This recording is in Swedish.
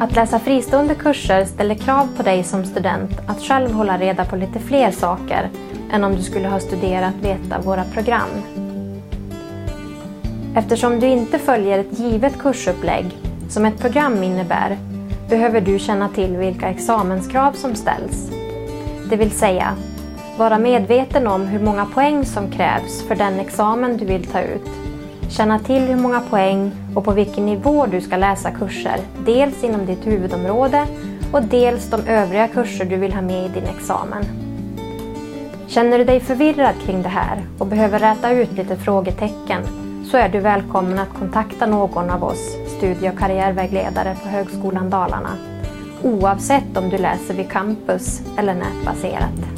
Att läsa fristående kurser ställer krav på dig som student att själv hålla reda på lite fler saker än om du skulle ha studerat veta av våra program. Eftersom du inte följer ett givet kursupplägg som ett program innebär behöver du känna till vilka examenskrav som ställs. Det vill säga, vara medveten om hur många poäng som krävs för den examen du vill ta ut. Känna till hur många poäng och på vilken nivå du ska läsa kurser, dels inom ditt huvudområde och dels de övriga kurser du vill ha med i din examen. Känner du dig förvirrad kring det här och behöver räta ut lite frågetecken så är du välkommen att kontakta någon av oss studie och karriärvägledare på Högskolan Dalarna oavsett om du läser vid campus eller nätbaserat.